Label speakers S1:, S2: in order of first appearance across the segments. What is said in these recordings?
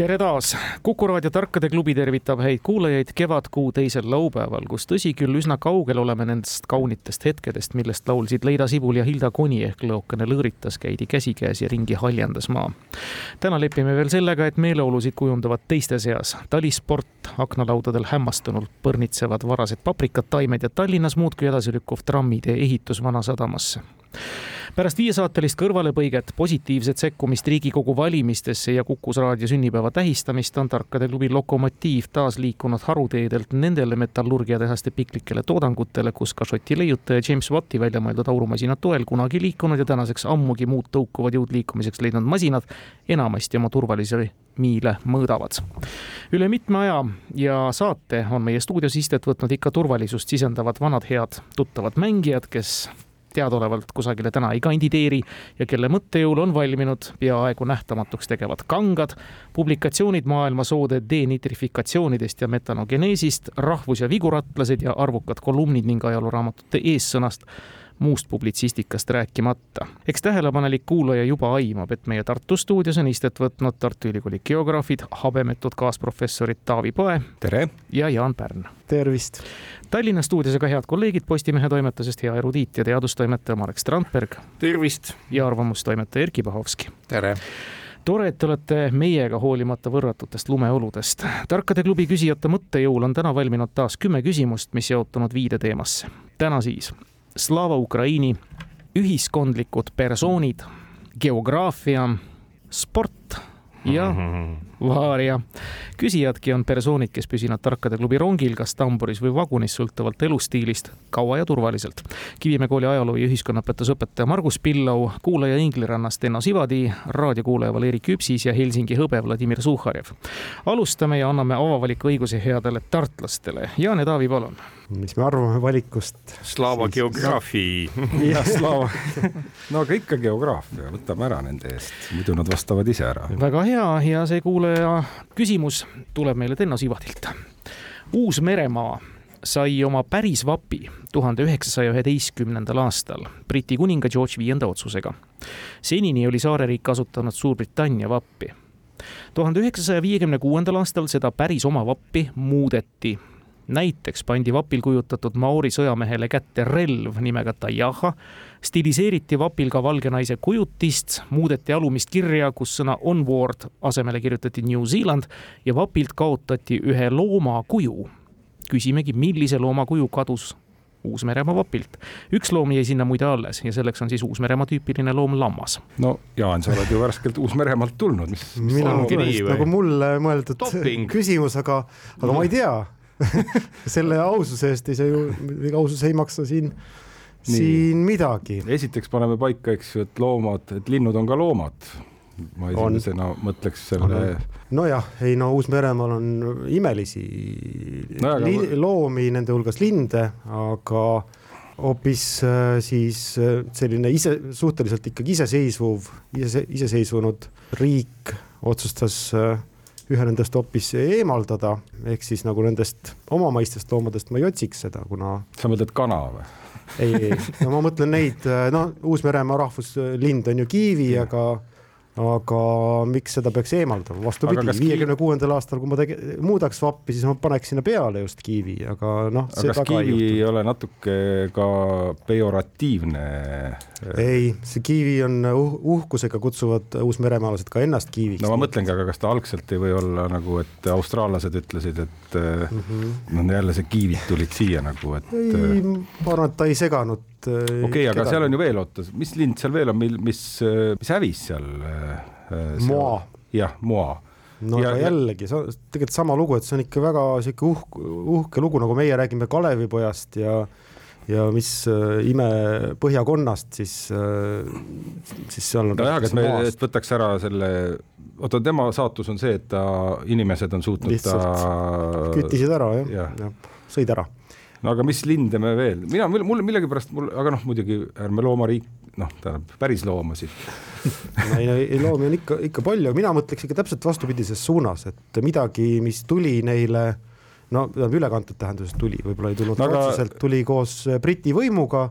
S1: tere taas, Kuku raadio Tarkade klubi tervitab häid kuulajaid kevadkuu teisel laupäeval, kus tõsi küll, üsna kaugel oleme nendest kaunitest hetkedest, millest laulsid Leida Sibul ja Hilda Koni ehk lõokene lõõritas, käidi käsikäes ja ringi haljendas maa. täna lepime veel sellega, et meeleolusid kujundavad teiste seas. Talisport, aknalaudadel hämmastunult põrnitsevad varased paprikad, taimed ja Tallinnas muudkui edasi lükkuv trammidee ehitus Vanasadamasse pärast viiesaatelist kõrvalepõiget, positiivset sekkumist Riigikogu valimistesse ja Kukus raadio sünnipäeva tähistamist on Tarkade klubi Lokomotiiv taas liikunud haruteedelt nendele metallurgiatehaste piklikele toodangutele, kus ka Šoti leiutaja James Watti välja mõeldud aurumasina toel kunagi liikunud ja tänaseks ammugi muud tõukuvad jõud liikumiseks leidnud masinad enamasti oma turvalisi miile mõõdavad. üle mitme aja ja saate on meie stuudios istet võtnud ikka turvalisust sisendavad vanad head tuttavad mängijad, kes teadaolevalt kusagile täna ei kandideeri ja kelle mõttejõul on valminud peaaegu nähtamatuks tegevad kangad, publikatsioonid maailma soode denitrifikatsioonidest ja metanogeneesist, rahvus- ja viguratlased ja arvukad kolumnid ning ajalooraamatute eessõnast muust publitsistikast rääkimata. eks tähelepanelik kuulaja juba aimab, et meie Tartu stuudios on istet võtnud Tartu Ülikooli geograafid, habemetud kaasprofessorid Taavi Pae.
S2: tere!
S1: ja Jaan Pärn.
S3: tervist!
S1: Tallinna stuudios aga head kolleegid Postimehe toimetusest, hea erudiit ja teadustoimetaja Marek Strandberg.
S2: tervist!
S1: ja arvamustoimetaja Erkki Pahovski.
S2: tere!
S1: tore, et te olete meiega hoolimata võrratutest lumeoludest. tarkade klubi küsijate mõttejõul on täna valminud taas kümme küsimust, mis jaotunud viide teemasse. täna siis Slava Ukraini, ühiskondlikud persoonid, geograafia, sport ja Vaaria. küsijadki on persoonid, kes püsinud Tarkade klubi rongil, kas tamburis või vagunis, sõltuvalt elustiilist, kaua ja turvaliselt. Kivimäe kooli ajaloo ja ühiskonnaõpetuse õpetaja Margus Pillau, kuulaja Inglirannast Enno Sivadi, raadiokuulaja Valeri Küpsis ja Helsingi hõbe Vladimir Suhharjev. alustame ja anname avavaliku õiguse headele tartlastele. Jaan ja Taavi, palun
S3: mis me arvame valikust?
S2: Slava geograafia.
S3: jah, Slava
S2: no aga ikka geograafia, võtame ära nende eest, muidu nad vastavad ise ära.
S1: väga hea ja see kuulaja küsimus tuleb meile Tenno Sivadilt. Uus-Meremaa sai oma päris vapi tuhande üheksasaja üheteistkümnendal aastal Briti kuninga George Viienda otsusega. senini oli saareriik kasutanud Suurbritannia vappi tuhande üheksasaja viiekümne kuuendal aastal seda päris oma vappi muudeti näiteks pandi vapil kujutatud Maori sõjamehele kätte relv nimega Tajaha, stiliseeriti vapil ka valge naise kujutist, muudeti alumist kirja, kus sõna onward asemele kirjutati New Zealand ja vapilt kaotati ühe looma kuju. küsimegi, millise looma kuju kadus Uus-Meremaa vapilt. üks loom jäi sinna muide alles ja selleks on siis Uus-Meremaa tüüpiline loom lammas.
S2: no Jaan, sa oled ju värskelt Uus-Meremaalt tulnud, mis,
S3: mis mina olen nagu mulle mõeldud Topping. küsimus, aga, aga ma ei tea selle aususe eest ei saa ju, ausus ei maksa siin, siin midagi.
S2: esiteks paneme paika, eks ju, et loomad, et linnud on ka loomad. ma esimesena mõtleks selle.
S3: nojah, ei no Uus-Meremaal on imelisi no, aga... li, loomi, nende hulgas linde, aga hoopis äh, siis äh, selline ise, suhteliselt ikkagi iseseisvuv, ise, iseseisvunud riik otsustas äh, ühe nendest hoopis eemaldada, ehk siis nagu nendest omamaistest loomadest ma ei otsiks seda, kuna.
S2: sa mõtled kana või?
S3: ei, ei, no ma mõtlen neid, no Uus-Meremaa rahvuslind on ju kiivi, aga aga miks seda peaks eemaldama, vastupidi, viiekümne kuuendal aastal, kui ma tege-, muudaks vappi, siis ma paneks sinna peale just kiivi, aga noh.
S2: aga kas kiivi ei, ei ole natuke ka pejoratiivne?
S3: ei, see kiivi on uh, uhkusega kutsuvad uusmeremaalased ka ennast kiiviks.
S2: no ma mõtlengi, aga kas ta algselt ei või olla nagu, et austraallased ütlesid, et mm -hmm. no jälle see kiivid tulid siia nagu, et.
S3: ei, ma arvan, et ta ei seganud
S2: Äh, okei okay,, aga seal on ju veel, oota, mis lind seal veel on, mil, mis, äh, mis hävis seal,
S3: äh, seal...? moa.
S2: jah, moa
S3: no ja, aga jällegi, see on tegelikult sama lugu, et see on ikka väga sihuke uhke, uhke lugu, nagu meie räägime Kalevipojast ja ja mis äh, ime põhjakonnast, siis, siis seal on.
S2: nojah, aga et me, et võtaks ära selle, oota, tema saatus on see, et ta, inimesed on suutnud
S3: Lihtsalt ta. küttisid ära jah ja. ja., sõid ära
S2: no aga mis linde me veel, mina, mul millegipärast mul, aga noh, muidugi ärme loomariik, noh, tähendab päris loomasid
S3: ei, ei loomi on ikka, ikka palju, mina mõtleks ikka täpselt vastupidises suunas, et midagi, mis tuli neile no ülekantud tähenduses tuli, võib-olla ei tulnud aga... otseselt, tuli koos Briti võimuga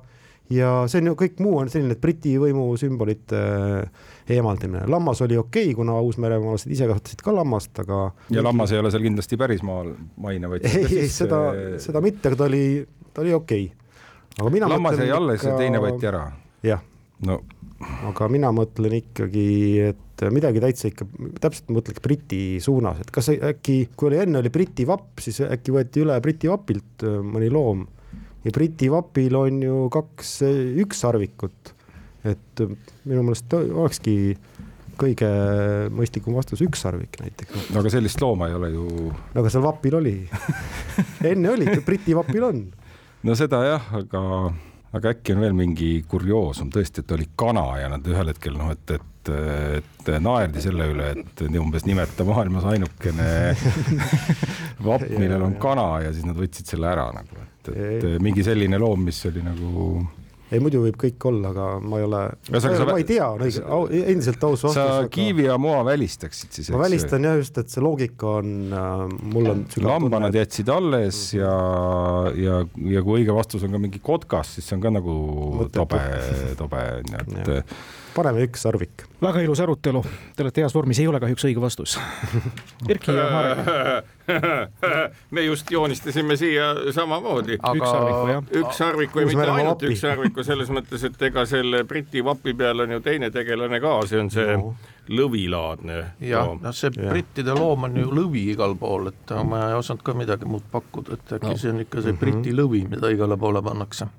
S3: ja see on ju kõik muu on selline, et Briti võimu sümbolite äh, eemaldamine, lammas oli okei okay,, kuna uusmeremaalased ise kasvatasid ka lammast, aga.
S2: ja lammas ei ole seal kindlasti pärismaal maine, vaid.
S3: ei, ei seda, seda mitte, aga ta oli, ta oli okei
S2: okay.. lammas jäi alles ja teine võeti ära.
S3: jah.
S2: no
S3: aga mina mõtlen ikkagi, et midagi täitsa ikka, täpselt mõtleks Briti suunas, et kas äkki, kui oli enne oli Briti vapp, siis äkki võeti üle Briti vapilt äh, mõni loom ja Briti vapil on ju kaks ükssarvikut. et äh, minu meelest olekski kõige mõistlikum vastus ükssarvik näiteks.
S2: no aga sellist looma ei ole ju.
S3: no aga seal vapil oli enne oli, Briti vapil on.
S2: no seda jah, aga aga äkki on veel mingi kurioosum tõesti, et oli kana ja nad ühel hetkel noh, et, et, et naerdi selle üle, et umbes nimeta maailmas ainukene vapp, millel on kana ja siis nad võtsid selle ära nagu, et, et mingi selline loom, mis oli nagu
S3: ei muidu võib kõik olla, aga ma ei ole, ma ei tea, on õige, endiselt aus vastus.
S2: sa aga... kiivi ja moa välistaksid siis?
S3: ma välistan jah, just, et see loogika on äh,, mul on.
S2: lamba nad jätsid alles ja, ja, ja kui õige vastus on ka mingi kotkas, siis see on ka nagu Mõttetu. tobe, tobe, nii et
S3: paneme üks sarvik.
S1: väga ilus arutelu, te olete heas vormis, ei ole kahjuks õige vastus. Erki ja Marek
S4: me just joonistasime siia samamoodi
S1: Aga.... üks sarviku jah.
S4: üks sarviku ja mitte ainult vapi. üks sarviku, selles mõttes, et ega selle Briti vapi peal on ju teine tegelane ka, see on see no. lõvilaadne.
S5: jah, noh, see ja. brittide loom on ju lõvi igal pool, et ma ei osanud ka midagi muud pakkuda, et äkki no. see on ikka see mhm. Briti lõvi, mida igale poole pannakse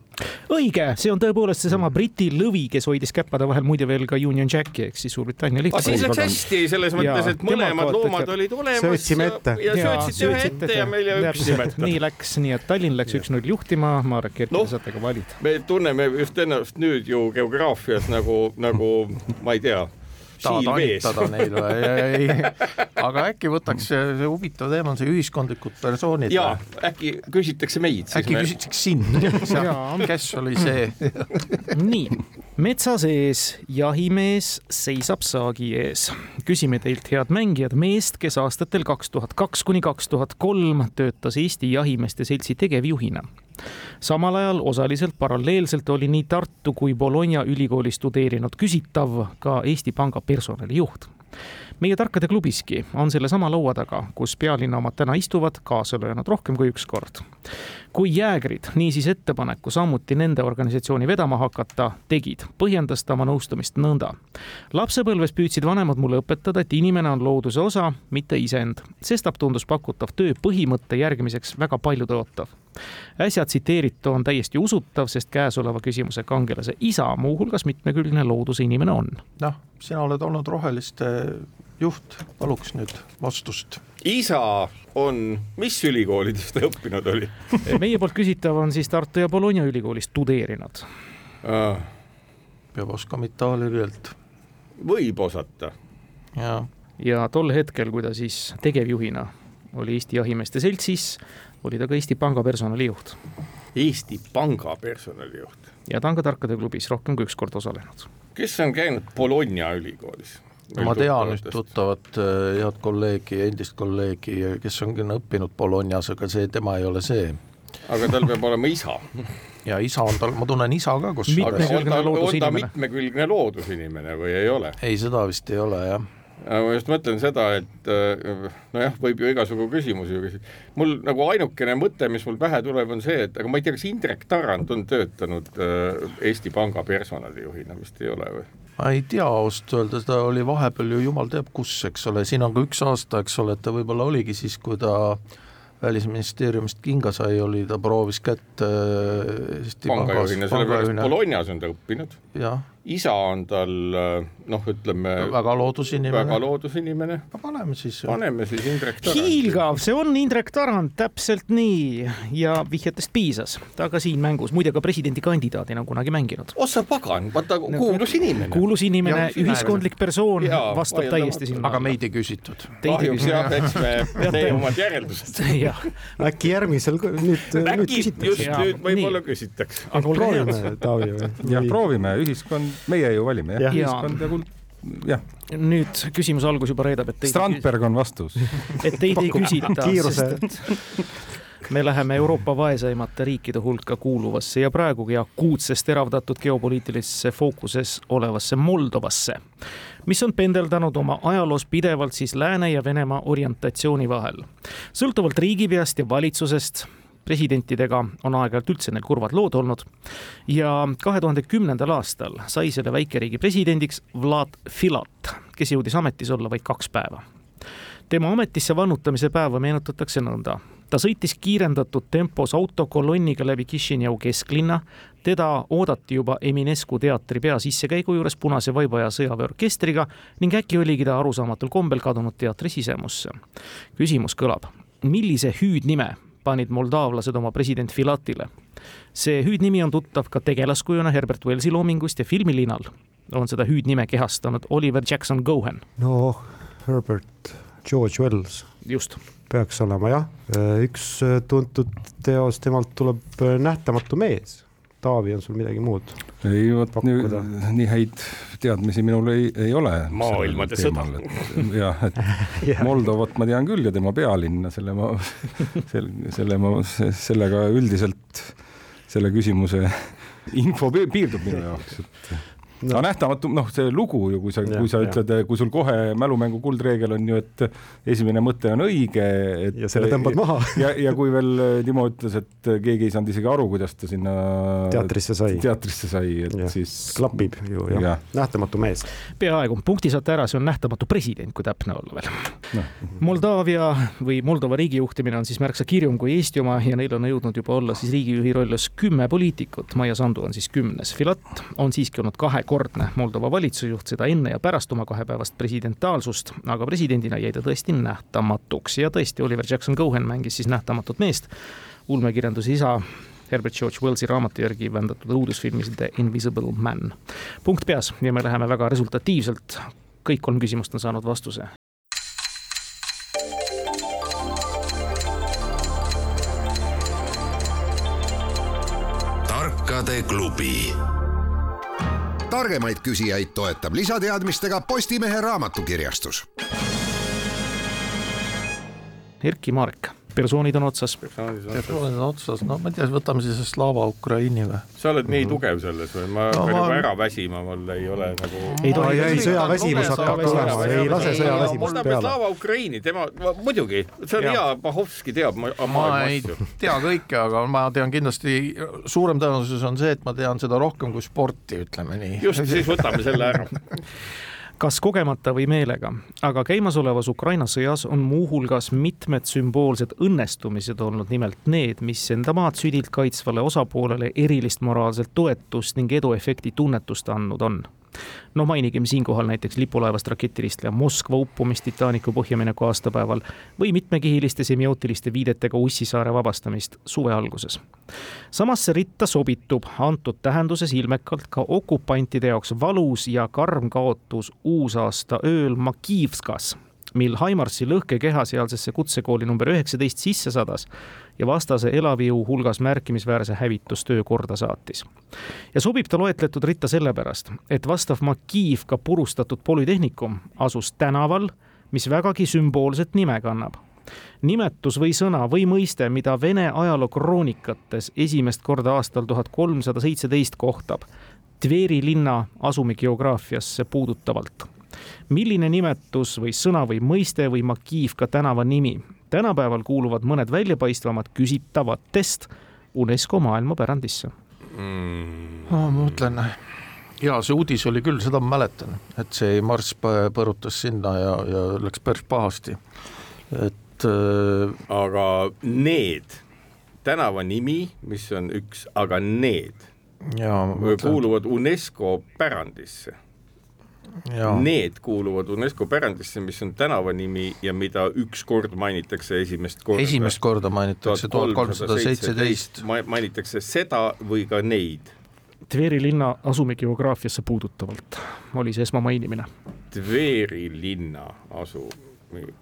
S1: õige, see on tõepoolest seesama Briti lõvi, kes hoidis käppade vahel muide veel ka Union Jacki ehk siis Suurbritannia
S4: lihtsalt. siis läks hästi selles mõttes, et mõlemad loomad olid olemas
S3: söötsime ette.
S4: ja, söötsite ühe ette ja meil jäi üks nimeta.
S1: nii läks, nii et Tallinn läks üks-null juhtima, Marek Erki no, saate ka valida.
S4: me tunneme just ennast nüüd ju geograafias nagu, nagu ma ei tea
S5: tahad anitada neid või? ei, aga äkki võtaks see huvitav teema on see ühiskondlikud persoonid.
S4: ja äkki küsitakse meid.
S5: äkki me... küsitakse sind, kes oli see
S1: nii, metsa sees jahimees seisab saagi ees. küsime teilt, head mängijad, meest, kes aastatel kaks tuhat kaks kuni kaks tuhat kolm töötas Eesti Jahimeeste Seltsi tegevjuhina samal ajal osaliselt paralleelselt oli nii Tartu kui Bologna ülikoolis studeerinud küsitav ka Eesti Panga personalijuht meie tarkade klubiski on sellesama laua taga, kus pealinna omad täna istuvad, kaasa löönud rohkem kui üks kord. kui jäägrid niisiis ettepaneku samuti nende organisatsiooni vedama hakata tegid, põhjendas ta oma nõustumist nõnda. lapsepõlves püüdsid vanemad mulle õpetada, et inimene on looduse osa, mitte isend. sestap tundus pakutav töö põhimõtte järgimiseks väga paljutõotav äsja tsiteeritu on täiesti usutav, sest käesoleva küsimuse kangelase isa muuhulgas mitmekülgne looduse inimene on.
S5: noh, sina oled olnud Roheliste juht, paluks nüüd vastust.
S4: isa on, mis ülikoolides ta õppinud oli
S1: meie poolt küsitav on siis Tartu ja Bologna ülikoolis tudeerinud
S5: ah.. peab oskama itaalia keelt.
S4: võib osata.
S5: ja,
S1: ja tol hetkel, kui ta siis tegevjuhina oli Eesti Jahimeeste Seltsis, oli ta ka Eesti Panga personalijuht.
S4: Eesti Panga personalijuht.
S1: ja ta on ka Tarkade klubis rohkem kui üks kord osalenud.
S4: kes on käinud Bologna ülikoolis?
S5: Ma tean üht tuttavat äh, head kolleegi, endist kolleegi, kes on õppinud Bolognas, aga see, tema ei ole see.
S4: aga tal peab olema isa
S5: ja isa on tal, ma tunnen isa ka
S4: kusjuures. on ta, on ta mitmekülgne loodusinimene või ei ole?
S5: ei, seda vist ei ole jah
S4: ma just mõtlen seda, et äh, nojah, võib ju igasugu küsimusi ju küsida. mul nagu ainukene mõte, mis mul pähe tuleb, on see, et aga ma ei tea, kas Indrek Tarand on töötanud äh, Eesti Panga personalijuhina, vist ei ole või?
S5: Ma ei tea ausalt öelda, ta oli vahepeal ju jumal teab kus, eks ole, siin on ka üks aasta, eks ole, et ta võib-olla oligi siis, kui ta välisministeeriumist kinga sai, oli, ta proovis kätt äh,
S4: Eesti pangajuhina, sellepärast Bolognas on ta õppinud.
S5: jah
S4: isa on tal noh, ütleme
S5: väga loodusinimene.
S4: väga loodusinimene.
S5: paneme siis.
S4: paneme siis Indrek Tarand.
S1: hiilgav, see on Indrek Tarand, täpselt nii ja vihjetest piisas, ta ka siin mängus, muide ka presidendikandidaadina kunagi mänginud.
S4: ossa pagan, vaata kuulus inimene.
S1: kuulus inimene, ühiskondlik persoon, vastab täiesti sinna.
S5: aga meid ei küsitud.
S4: kahjuks jah, eks me teeme omad järeldused.
S3: äkki järgmisel nüüd, nüüd küsitakse.
S4: just nüüd võib-olla küsitakse.
S3: proovime, Taavi või?
S2: jah, proovime, ühiskond meie ju valime jah ja., ühiskond ja kuld-, jah.
S1: nüüd küsimuse algus juba reedab, et
S2: teid Strandberg on vastus.
S1: et teid ei küsita, sest et me läheme Euroopa vaeseimate riikide hulka kuuluvasse ja praegugi akuutsest teravdatud geopoliitilisesse fookuses olevasse Moldovasse, mis on pendeldanud oma ajaloos pidevalt siis Lääne ja Venemaa orientatsiooni vahel. sõltuvalt riigipeast ja valitsusest presidentidega on aeg-ajalt üldse neil kurvad lood olnud. ja kahe tuhande kümnendal aastal sai selle väikeriigi presidendiks Vlad Filat, kes jõudis ametis olla vaid kaks päeva. tema ametisse vannutamise päeva meenutatakse nõnda. ta sõitis kiirendatud tempos autokolonniga läbi Kišinjau kesklinna, teda oodati juba Eminescu teatri peasissekäigu juures Punase vaiba ja sõjaväeorkestriga ning äkki oligi ta arusaamatul kombel kadunud teatri sisemusse. küsimus kõlab, millise hüüdnime panid moldaavlased oma president Filatile. see hüüdnimi on tuttav ka tegelaskujuna Herbert Wellsi loomingust ja filmilinal on seda hüüdnime kehastanud Oliver Jackson Gohan.
S3: no Herbert George Wells.
S1: just.
S3: peaks olema jah, üks tuntud teos, temalt tuleb Nähtamatu mees Taavi, on sul midagi muud?
S2: ei, vot nii, nii häid teadmisi minul ei, ei ole.
S4: maailmade sõda.
S2: jah, et Moldovat ma tean küll ja tema pealinna, selle ma, selle, selle ma, sellega üldiselt selle küsimuse info piirdub minu jaoks, et no. aga nähtamatu, noh, see lugu ju, kui sa, kui sa ja. ütled, kui sul kohe mälumängu kuldreegel on ju, et esimene mõte on õige, et
S3: ja selle tõmbad maha
S2: ja, ja kui veel Timo ütles, et keegi ei saanud isegi aru, kuidas ta sinna
S3: teatrisse sai,
S2: teatrisse sai, et ja. siis
S3: klapib ju jah ja., nähtamatu mees.
S1: peaaegu, punkti saate ära, see on nähtamatu president, kui täpne olla veel no.. Moldaavia või Moldova riigi juhtimine on siis märksa kirjum kui Eesti oma ja neil on jõudnud juba olla siis riigijuhi rollis kümme poliitikut, Maia Sandu on siis kümnes. Filat on siiski olnud kahe kahekordne Moldova valitsusjuht, seda enne ja pärast oma kahepäevast presidentaalsust, aga presidendina jäi ta tõesti nähtamatuks ja tõesti, Oliver Jackson Cohen mängis siis nähtamatut meest, ulmekirjanduse isa Herbert George Wellsi raamatu järgi vändatud õudusfilmis The Invisible Man. punkt peas ja me läheme väga resultatiivselt, kõik kolm küsimust on saanud vastuse.
S6: tarkade klubi targemaid küsijaid toetab lisateadmistega Postimehe raamatukirjastus.
S1: Erkki Mark persoonid on otsas.
S5: persoonid on otsas, no ma ei tea, võtame siis Slava Ukraini või?
S4: sa oled nii tugev selles või? ma no, hakkan ma... juba ära väsima, mul ei ole nagu.
S3: ei tohi, ei sõjaväsimus hakkab tulema, ei lase sõjaväsimust peale.
S4: Slava Ukraini, tema, muidugi, see on hea, Pahovski teab
S5: ma, ma ei tea kõike, aga ma tean kindlasti, suurem tõenäosus on see, et ma tean seda rohkem kui sporti, ütleme nii.
S4: just, siis võtame selle ära
S1: kas kogemata või meelega, aga käimasolevas Ukraina sõjas on muuhulgas mitmed sümboolsed õnnestumised olnud nimelt need, mis enda maad südilt kaitsvale osapoolele erilist moraalset toetust ning eduefekti tunnetust andnud on no mainigem siinkohal näiteks lipulaevast raketiristleja Moskva uppumist Titanicu põhjamineku aastapäeval või mitmekihiliste semiootiliste viidetega Ussisaare vabastamist suve alguses. samasse ritta sobitub antud tähenduses ilmekalt ka okupantide jaoks valus ja karm kaotus uusaasta ööl Makivskas mil Haimarsi lõhkekeha sealsesse kutsekooli number üheksateist sisse sadas ja vastase elaviu hulgas märkimisväärse hävitustöö korda saatis. ja sobib ta loetletud ritta sellepärast, et vastav Makiivka purustatud polütehnikum asus tänaval, mis vägagi sümboolset nime kannab nimetus või sõna või mõiste, mida Vene ajalookroonika esimest korda aastal tuhat kolmsada seitseteist kohtab Tveri linna asumigeograafiasse puudutavalt milline nimetus või sõna või mõiste või Makiivka tänava nimi tänapäeval kuuluvad mõned väljapaistvamad küsitavatest UNESCO maailmapärandisse
S5: mm.? ma mõtlen, ja see uudis oli küll, seda ma mäletan, et see marss põrutas sinna ja, ja läks päris pahasti, et
S4: äh.... aga need tänava nimi, mis on üks, aga need kuuluvad UNESCO pärandisse. Need kuuluvad UNESCO pärandisse, mis on tänavanimi ja mida üks kord mainitakse esimest korda.
S5: esimest korda mainitakse tuhat kolmsada seitseteist.
S4: mainitakse seda või ka neid
S1: Tveri linna asume geograafiasse puudutavalt oli see esmamainimine.
S4: Tveri linna asu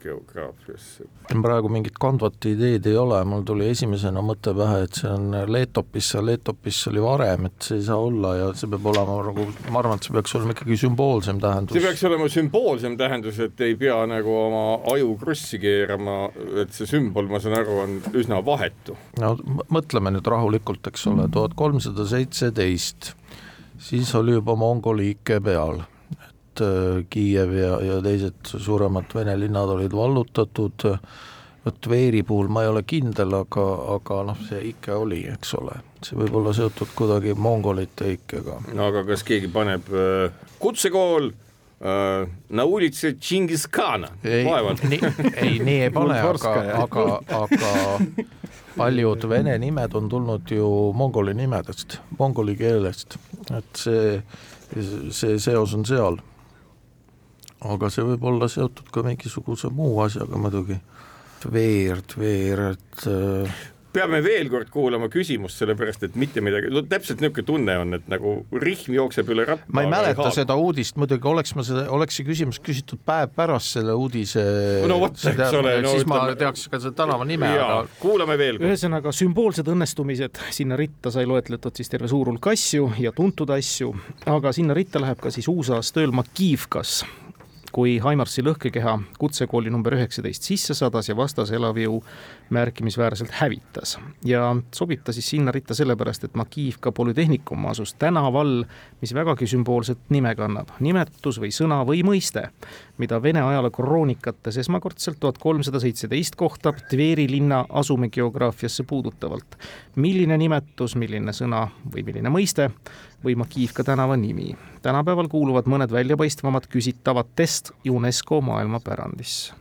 S4: geograafiasse.
S5: praegu mingit kandvat ideed ei ole, mul tuli esimesena mõte pähe, et see on Leetopis, Leetopis oli varem, et see ei saa olla ja see peab olema nagu, ma arvan, et see peaks olema ikkagi sümboolsem tähendus.
S4: see peaks olema sümboolsem tähendus, et ei pea nagu oma aju krussi keerama, et see sümbol, ma saan aru, on üsna vahetu.
S5: no mõtleme nüüd rahulikult, eks ole, tuhat kolmsada seitseteist, siis oli juba Mongoli ikke peal Kiiev ja, ja teised suuremad Vene linnad olid vallutatud, vot Veeri puhul ma ei ole kindel, aga, aga noh, see ikke oli, eks ole, see võib olla seotud kuidagi mongolite ikkega.
S4: no aga kas keegi paneb äh, kutsekool äh, na ulitse Tšingiskana,
S5: vaevalt. ei, nii ei pane, aga, aga, aga paljud vene nimed on tulnud ju mongoli nimedest, mongoli keelest, et see, see seos on seal aga see võib olla seotud ka mingisuguse muu asjaga muidugi, veerd, veerd äh,
S4: peame veel kord kuulama küsimust, sellepärast et mitte midagi, no täpselt niisugune tunne on, et nagu rihm jookseb üle ratta.
S5: ma ei mäleta seda uudist, muidugi oleks ma seda, oleks see küsimus küsitud päev pärast selle uudise
S4: no vot, eks ole
S5: no,, siis ütleme, ma teaks ka selle tänava nime.
S4: Aga... kuulame veel.
S1: ühesõnaga sümboolsed õnnestumised, sinna ritta sai loetletud siis terve suur hulk asju ja tuntud asju, aga sinna ritta läheb ka siis uusaastaööl Makivkas kui Haimarsi lõhkekeha kutsekooli number üheksateist sisse sadas ja vastase elavjõu märkimisväärselt hävitas. ja sobib ta siis sinna ritta sellepärast, et Makivka Polütehnikum asus tänaval, mis vägagi sümboolset nime kannab, nimetus või sõna või mõiste, mida Vene ajaloo kroonikates esmakordselt tuhat kolmsada seitseteist kohtab Tveri linna asumegeograafiasse puudutavalt. milline nimetus, milline sõna või milline mõiste või Makivka tänava nimi. tänapäeval kuuluvad mõned väljapaistvamad küsitavatest UNESCO maailmapärandisse.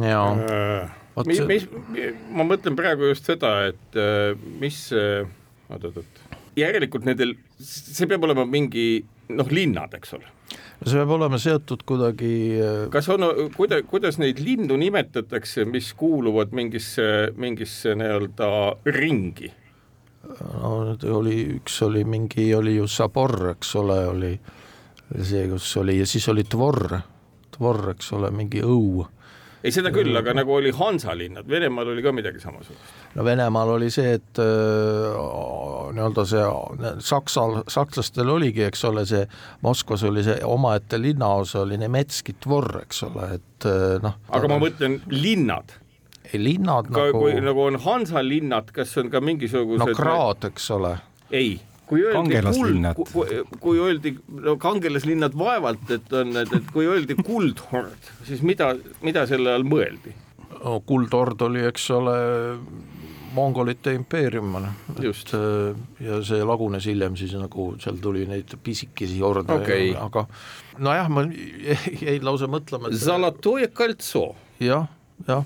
S5: jaa
S4: äh mis, mis, ma mõtlen praegu just seda, et äh, mis, äh, oot-oot-oot, järelikult nendel, see peab olema mingi noh, linnad, eks ole.
S5: See peab olema seotud kuidagi
S4: äh, kas on, kuida-, kuidas neid lindu nimetatakse, mis kuuluvad mingisse, mingisse nii-öelda ringi?
S5: no oli, üks oli mingi, oli ju Sabor, eks ole, oli see, kus oli ja siis oli Tvor, Tvor, eks ole, mingi õu
S4: ei, seda küll, aga nagu oli Hansalinnad, Venemaal oli ka midagi samasugust.
S5: no Venemaal oli see, et äh, nii-öelda see Saksal, sakslastel oligi, eks ole, see Moskvas oli see omaette linnaosa oli Nemetski dvor, eks ole, et äh, noh.
S4: aga ma mõtlen linnad
S5: ei linnad
S4: ka, nagu. kui nagu on Hansa linnad, kas on ka mingisugused.
S5: no kraad, eks ole.
S4: ei kui öeldi kuld, kui, kui öeldi, no kangelaslinnad vaevalt, et on, et, et kui öeldi kuldhord, siis mida, mida selle all mõeldi?
S5: no kuldhord oli, eks ole, mongolite impeerium, et äh, ja see lagunes hiljem siis nagu seal tuli neid pisikesi horde
S4: okay.,
S5: aga nojah, ma jäin lausa mõtlema.
S4: Zalatoje koltso.
S5: jah, jah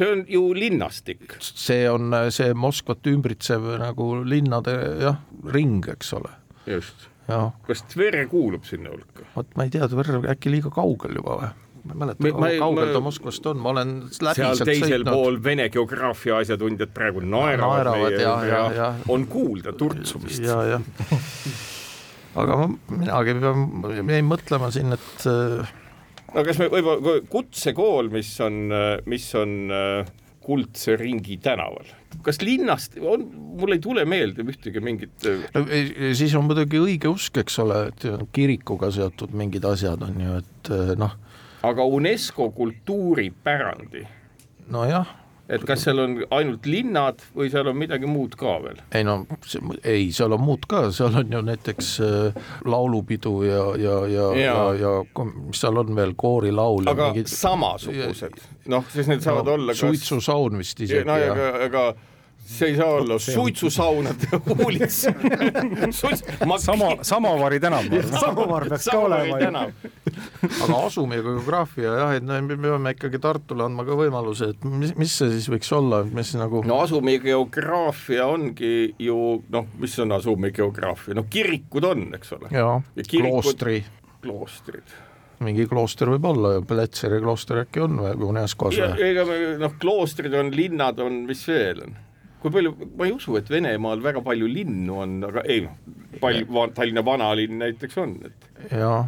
S4: see on ju linnastik.
S5: see on see Moskvat ümbritsev nagu linnade jah, ring, eks ole.
S4: just. kas Tver kuulub sinna hulka?
S5: vot ma ei tea, Tver äkki liiga kaugel juba või? ma ei mäleta, kui kaugel ta Moskvast on, ma olen läbi
S4: seal teisel sõitnud. pool Vene geograafia asjatundjad praegu naeravad, naeravad ja, ja, ja on kuulda turtsumist.
S5: ja, jah aga ma, minagi pean, jäin mõtlema siin, et
S4: no kas me võib-olla kutsekool, mis on, mis on äh, Kuldse ringi tänaval, kas linnast on, mul ei tule meelde ühtegi mingit äh,
S5: no, siis on muidugi õigeusk, eks ole, et kirikuga seotud mingid asjad on ju, et äh, noh.
S4: aga UNESCO kultuuripärandi
S5: nojah,
S4: et kas seal on ainult linnad või seal on midagi muud ka veel?
S5: ei no ei, seal on muud ka, seal on ju näiteks äh, laulupidu ja, ja, ja, ja, ja, ja mis seal on veel, koorilaul.
S4: aga mingid... samasugused, noh, siis need saavad no, olla
S5: kas... suitsusaun vist isegi.
S4: no aga, aga see ei saa olla suitsusaunade huulits
S2: sama, Samavari tänav.
S3: samavar peaks ka olema.
S5: aga asumi geograafia jah, et me peame ikkagi Tartule andma ka võimaluse, et mis, mis see siis võiks olla, mis nagu
S4: no asumi geograafia ongi ju noh, mis on asumi geograafia, no kirikud on, eks ole.
S5: jaa, kloostri.
S4: kloostrid
S5: mingi klooster võib olla ju, Petseri klooster äkki on või UNESCO-s
S4: või? ega noh, kloostrid on, linnad on, mis veel on? Kui palju, ma ei usu, et Venemaal väga palju linnu on, aga ei noh, palju, Tallinna vanalinn näiteks on, et
S5: jaa.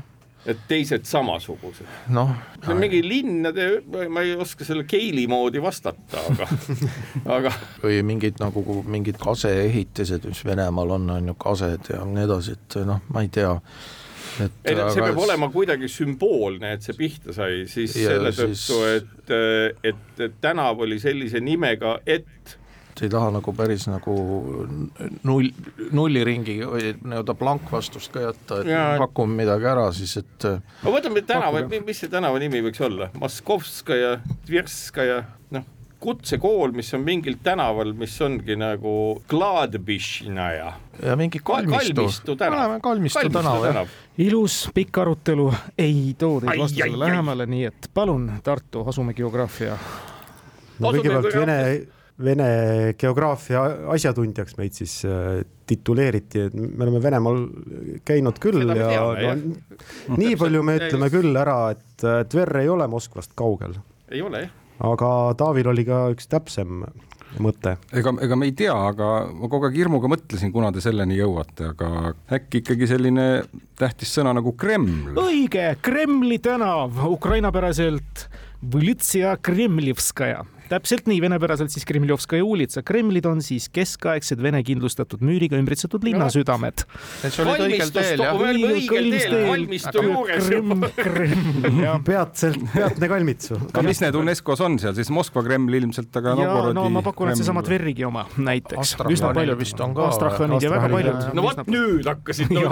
S4: et teised samasugused.
S5: noh,
S4: see on mingi linnade, ma ei oska selle Keili moodi vastata, aga aga
S5: või mingid nagu mingid kaseehitised, mis Venemaal on, on ju kased ja nii edasi, et noh, ma ei tea.
S4: Et ei, see peab olema kuidagi sümboolne, et see pihta sai, siis ja, selle tõttu, et, et, et tänav oli sellise nimega, et
S5: sa ei taha nagu päris nagu null, nulliringi või nii-öelda blankvastust ka jätta, et ja, pakume midagi ära siis, et
S4: no võtame tänava, mis see tänava nimi võiks olla, Moskovskaja, Tverskaja, noh, kutsekool, mis on mingil tänaval, mis ongi nagu Gladbišnaja.
S5: ja mingi kalmistu,
S4: kalmistu tänav.
S5: kalmistu tänav, jah.
S1: ilus pikk arutelu ei too teid vastusele lähemale, nii et palun, Tartu, asume geograafia.
S3: no kõigepealt Vene Vene geograafia asjatundjaks meid siis äh, tituleeriti, et me oleme Venemaal käinud küll Seda ja teame, no, nii palju me ütleme küll ära, et Tver ei ole Moskvast kaugel.
S4: ei ole jah.
S3: aga Taavil oli ka üks täpsem mõte.
S2: ega, ega me ei tea, aga ma kogu aeg hirmuga mõtlesin, kuna te selleni jõuate, aga äkki ikkagi selline tähtis sõna nagu Kreml.
S1: õige, Kremli tänav, ukrainapäraselt Vlitsia Kremlivskaja täpselt nii, venepäraselt siis Kremljovskaja ulitsa. Kremlid on siis keskaegsed vene kindlustatud müüriga ümbritsetud linnasüdamed.
S4: juures.
S3: peatselt, peatne kalmitsu.
S2: aga mis need UNESCO-s on seal siis, Moskva Kreml ilmselt, aga
S1: Novgorodi no ma pakun, et seesama Tverrigi oma näiteks.
S5: üsna paljud vist on ka.
S1: Astrahhanid ja väga paljud.
S4: no vot nüüd hakkasid, no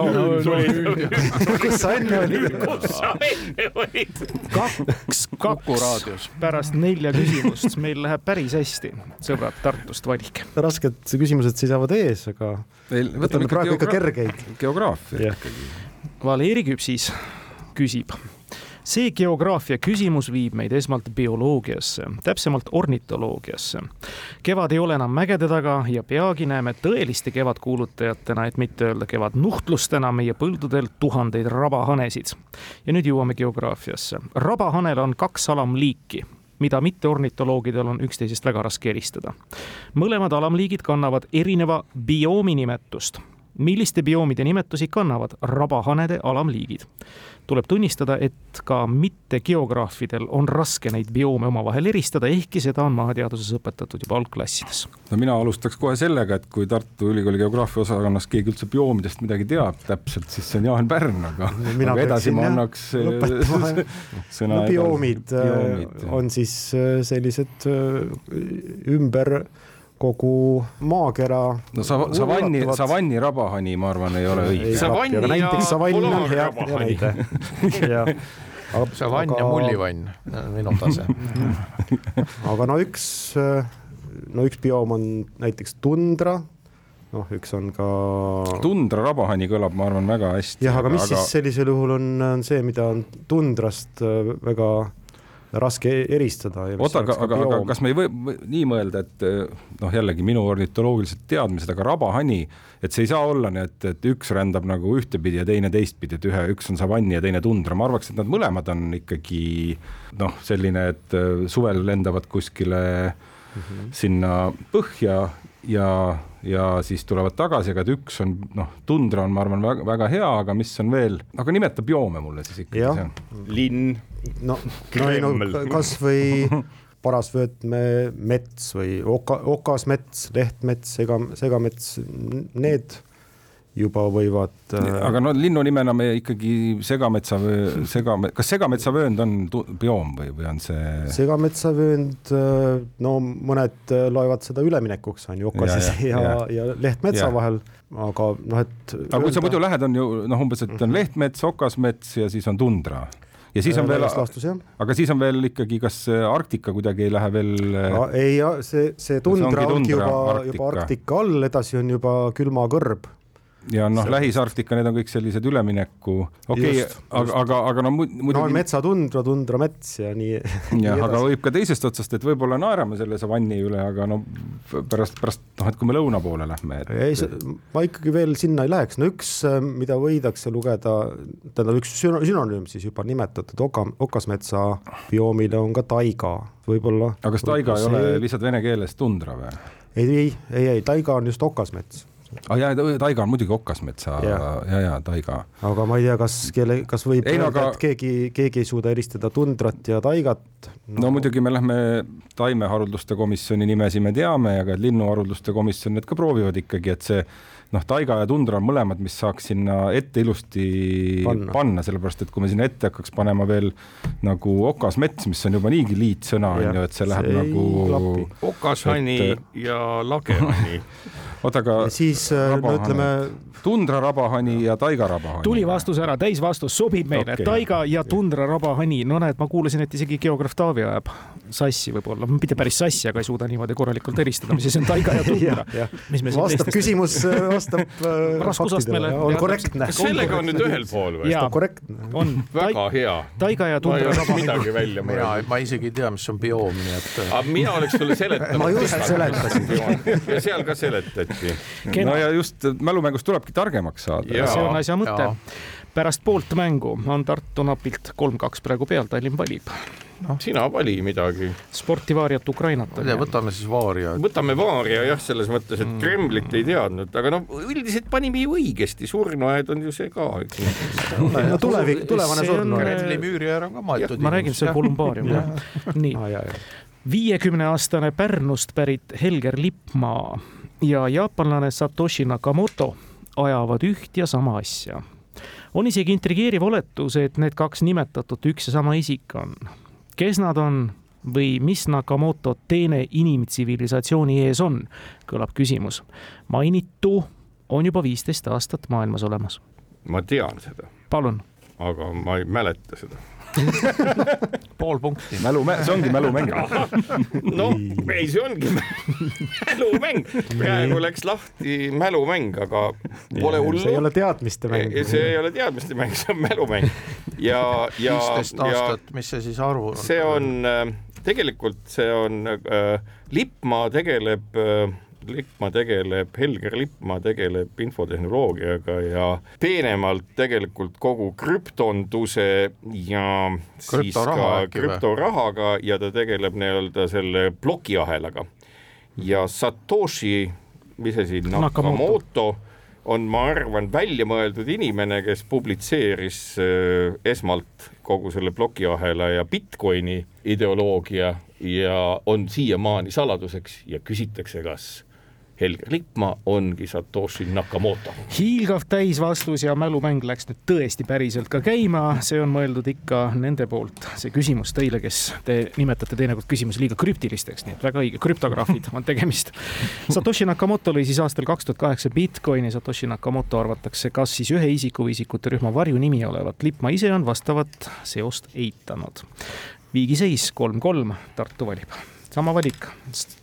S3: kus sa enne olid?
S4: kus sa enne olid?
S1: kaks, kaks pärast nelja küsimust meil meil läheb päris hästi, sõbrad Tartust, valige.
S3: rasked küsimused seisavad ees, aga meil, võtame praegu ikka kergeid.
S2: geograafia ikkagi.
S1: Valeri Küpsis küsib see geograafia küsimus viib meid esmalt bioloogiasse, täpsemalt ornitoloogiasse. kevad ei ole enam mägede taga ja peagi näeme tõeliste kevadkuulutajatena, et mitte öelda kevadnuhtlustena meie põldudel tuhandeid rabahanesid. ja nüüd jõuame geograafiasse. rabahanel on kaks alamliiki mida mitteornitoloogidel on üksteisest väga raske eristada. mõlemad alamliigid kannavad erineva bioomi nimetust. Milliste bioomide nimetusi kannavad rabahanede alamliigid? tuleb tunnistada, et ka mittegeograafidel on raske neid bioome omavahel eristada, ehkki seda on maateaduses õpetatud juba algklassides.
S2: no mina alustaks kohe sellega, et kui Tartu Ülikooli geograafia osakonnas keegi üldse bioomidest midagi teab täpselt, siis see on Jaan Pärn, aga, aga edasi ma annaks
S3: äh, sõna no, bioomid, bioomid äh, on siis äh, sellised ümber kogu maakera.
S2: no sa, savanni, savanni rabahani, ma arvan, ei ole õige.
S4: savann ja
S3: hea näide.
S5: savann ja mullivann, minu tase.
S3: aga no üks, no üks bioom on näiteks tundra noh, üks on ka.
S2: tundra rabahani kõlab, ma arvan, väga hästi.
S3: jah, aga mis aga... siis sellisel juhul on, on see, mida on tundrast väga raske eristada.
S2: oota, aga, aga, aga kas me ei või nii mõelda, et noh, jällegi minu ornitoloogilised teadmised, aga rabahani, et see ei saa olla nii, et, et üks rändab nagu ühtepidi ja teine teistpidi, et ühe, üks on savanni ja teine tundra, ma arvaks, et nad mõlemad on ikkagi noh, selline, et suvel lendavad kuskile mm -hmm. sinna põhja ja, ja siis tulevad tagasi, aga et üks on noh, tundra on, ma arvan, väga, väga hea, aga mis on veel, aga nimeta bioome mulle siis ikkagi.
S4: linn.
S3: no, no ei no kasvõi parasvöötme mets või oka, okasmets, lehtmets, sega, segamets, need juba võivad.
S2: Äh, aga no linnunimena me ikkagi segametsa, segame, kas segametsavöönd on bioom või, või on see?
S3: segametsavöönd, äh, no mõned äh, loevad seda üleminekuks on ju okases ja, ja, ja, ja, ja lehtmetsa ja. vahel, aga noh, et.
S2: aga kui sa muidu lähed, on ju noh, umbes, et on lehtmets, okasmets ja siis on tundra ja siis on veel, aga siis on veel ikkagi, kas Arktika kuidagi ei lähe veel?
S3: ei, see, see tundra ongi juba, juba Arktika all, edasi on juba külmakõrb
S2: ja noh, Lähis-Arktika, need on kõik sellised ülemineku, okei okay,, aga, aga, aga no muidugi.
S3: no metsatundra, tundramets ja nii.
S2: jah, aga võib ka teisest otsast, et võib-olla naerame selle savanni üle, aga no pärast, pärast noh, et kui me lõuna poole lähme et....
S3: ei, ma ikkagi veel sinna ei läheks, no üks, mida võidakse lugeda, tähendab üks sünonüüm siis juba nimetatud oka, okasmetsa bioomile on ka taiga, võib-olla.
S2: aga kas taiga ei see... ole lihtsalt vene keeles tundra või?
S3: ei, ei, ei, ei, taiga on just okasmets
S2: ah, ja taiga on muidugi okasmetsa ja, ja, ja taiga.
S3: aga ma ei tea, kas kelle, kas võib ei, öelda aga..., et keegi, keegi ei suuda eristada tundrat ja taigat
S2: no.? no muidugi me lähme taimeharulduste komisjoni nimesid me teame, aga linnuharulduste komisjon need ka proovivad ikkagi, et see noh, taiga ja tundra on mõlemad, mis saaks sinna ette ilusti panna, panna, sellepärast et kui me sinna ette hakkaks panema veel nagu okasmets, mis on juba niigi liitsõna on ju, et see läheb see nagu.
S4: okashani et... ja lagehani
S2: oota, aga.
S3: siis äh, no ütleme.
S2: tundrarabahani ja taigarabahani.
S1: tuli vastus ära, täisvastus sobib meile okay., taiga ja tundrarabahani, no näed, ma kuulasin, et isegi geograaf Taavi ajab sassi võib-olla, mitte päris sassi, aga ei suuda niimoodi korralikult eristada, mis asi on taiga ja tundra
S3: vastab küsimus, äh, vastab
S1: äh, raskusastmele.
S3: on korrektne.
S4: kas sellega on nüüd ühel pool või?
S3: korrektne.
S1: on.
S4: väga hea.
S1: taiga ja tundra
S4: rabahani. midagi välja
S5: mõelnud. ma isegi ei tea, mis on bioom, nii et.
S4: aga mina oleks sulle seletanud.
S3: ma just seletasin.
S4: ja seal ka seletati
S2: no ja just mälumängust tulebki targemaks saada.
S1: see on asja mõte. Pärast poolt mängu on Tartu napilt kolm-kaks praegu peal, Tallinn valib
S4: noh, sina vali midagi.
S1: sportivaariat Ukrainat.
S5: ma ei tea, võtame siis Vaaria.
S4: võtame Vaaria jah, selles mõttes, et mm. Kremlit ei teadnud, aga noh, üldiselt panime ju õigesti, surnuaed on ju see ka.
S3: no tulevik, tulevane surnuaed.
S5: Kremli müüri on ka maetud.
S1: ma räägin, see on kolumbaarium jah. nii viiekümne aastane Pärnust pärit Helger Lippmaa ja jaapanlane Satoshi Nakamoto ajavad üht ja sama asja. On isegi intrigeeriv oletus, et need kaks nimetatut üks ja sama isik on. kes nad on või mis Nakamoto teene inimtsivilisatsiooni ees on, kõlab küsimus. mainitu on juba viisteist aastat maailmas olemas.
S4: ma tean seda.
S1: palun.
S4: aga ma ei mäleta seda
S5: pool punkti.
S2: mälu, see ongi mälumäng
S4: noh, ei, see ongi mälumäng. praegu läks lahti mälumäng, aga pole hullu.
S3: see ei ole teadmiste mäng.
S4: see ei ole teadmiste mäng, see on mälumäng. ja, ja.
S5: viisteist aastat, mis see siis arvu on?
S4: see on, äh, tegelikult see on äh,, Lippmaa tegeleb äh, Lippmaa tegeleb, Helger Lippmaa tegeleb infotehnoloogiaga ja peenemalt tegelikult kogu krüptonduse ja siis ka krüptorahaga ja ta tegeleb nii-öelda selle plokiahelaga. ja Satoshi, mis siin, Nakamoto on, ma arvan, väljamõeldud inimene, kes publitseeris äh, esmalt kogu selle plokiahela ja Bitcoini ideoloogia ja on siiamaani saladuseks ja küsitakse, kas Helger Lippmaa ongi Satoshi Nakamoto.
S1: hiilgav täisvastus ja mälumäng läks nüüd tõesti päriselt ka käima, see on mõeldud ikka nende poolt, see küsimus teile, kes te nimetate teinekord küsimusi liiga krüptilisteks, nii et väga õige, krüptograafid on tegemist. Satoshi Nakamoto lõi siis aastal kaks tuhat kaheksa Bitcoini, Satoshi Nakamoto arvatakse kas siis ühe isiku või isikute rühma varjunimi olevat, Lippmaa ise on vastavat seost eitanud. viigiseis kolm-kolm, Tartu valib sama valik,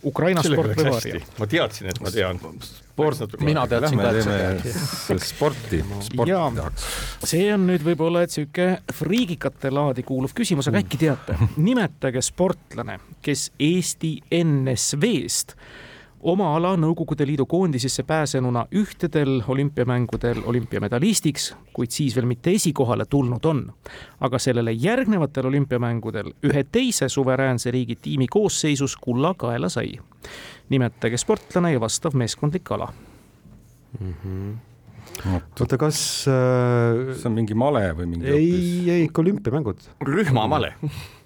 S1: Ukraina sport või Varia.
S4: ma teadsin, et ma tean.
S2: sport,
S5: mina teadsin ka, et sa
S2: tead. sporti, sporti tahaks.
S1: see on nüüd võib-olla, et sihuke friigikate laadi kuuluv küsimus, aga äkki teate, nimetage sportlane, kes Eesti NSV-st oma ala Nõukogude Liidu koondisesse pääsenuna ühtedel olümpiamängudel olümpiamedalistiks, kuid siis veel mitte esikohale tulnud on. aga sellele järgnevatel olümpiamängudel ühe teise suveräänse riigi tiimi koosseisus kulla kaela sai. nimetage sportlane ja vastav meeskondlik ala
S3: mm. -hmm. oota, kas äh...
S2: see on mingi male või mingi
S3: ei, ei ikka olümpiamängud.
S4: rühmamale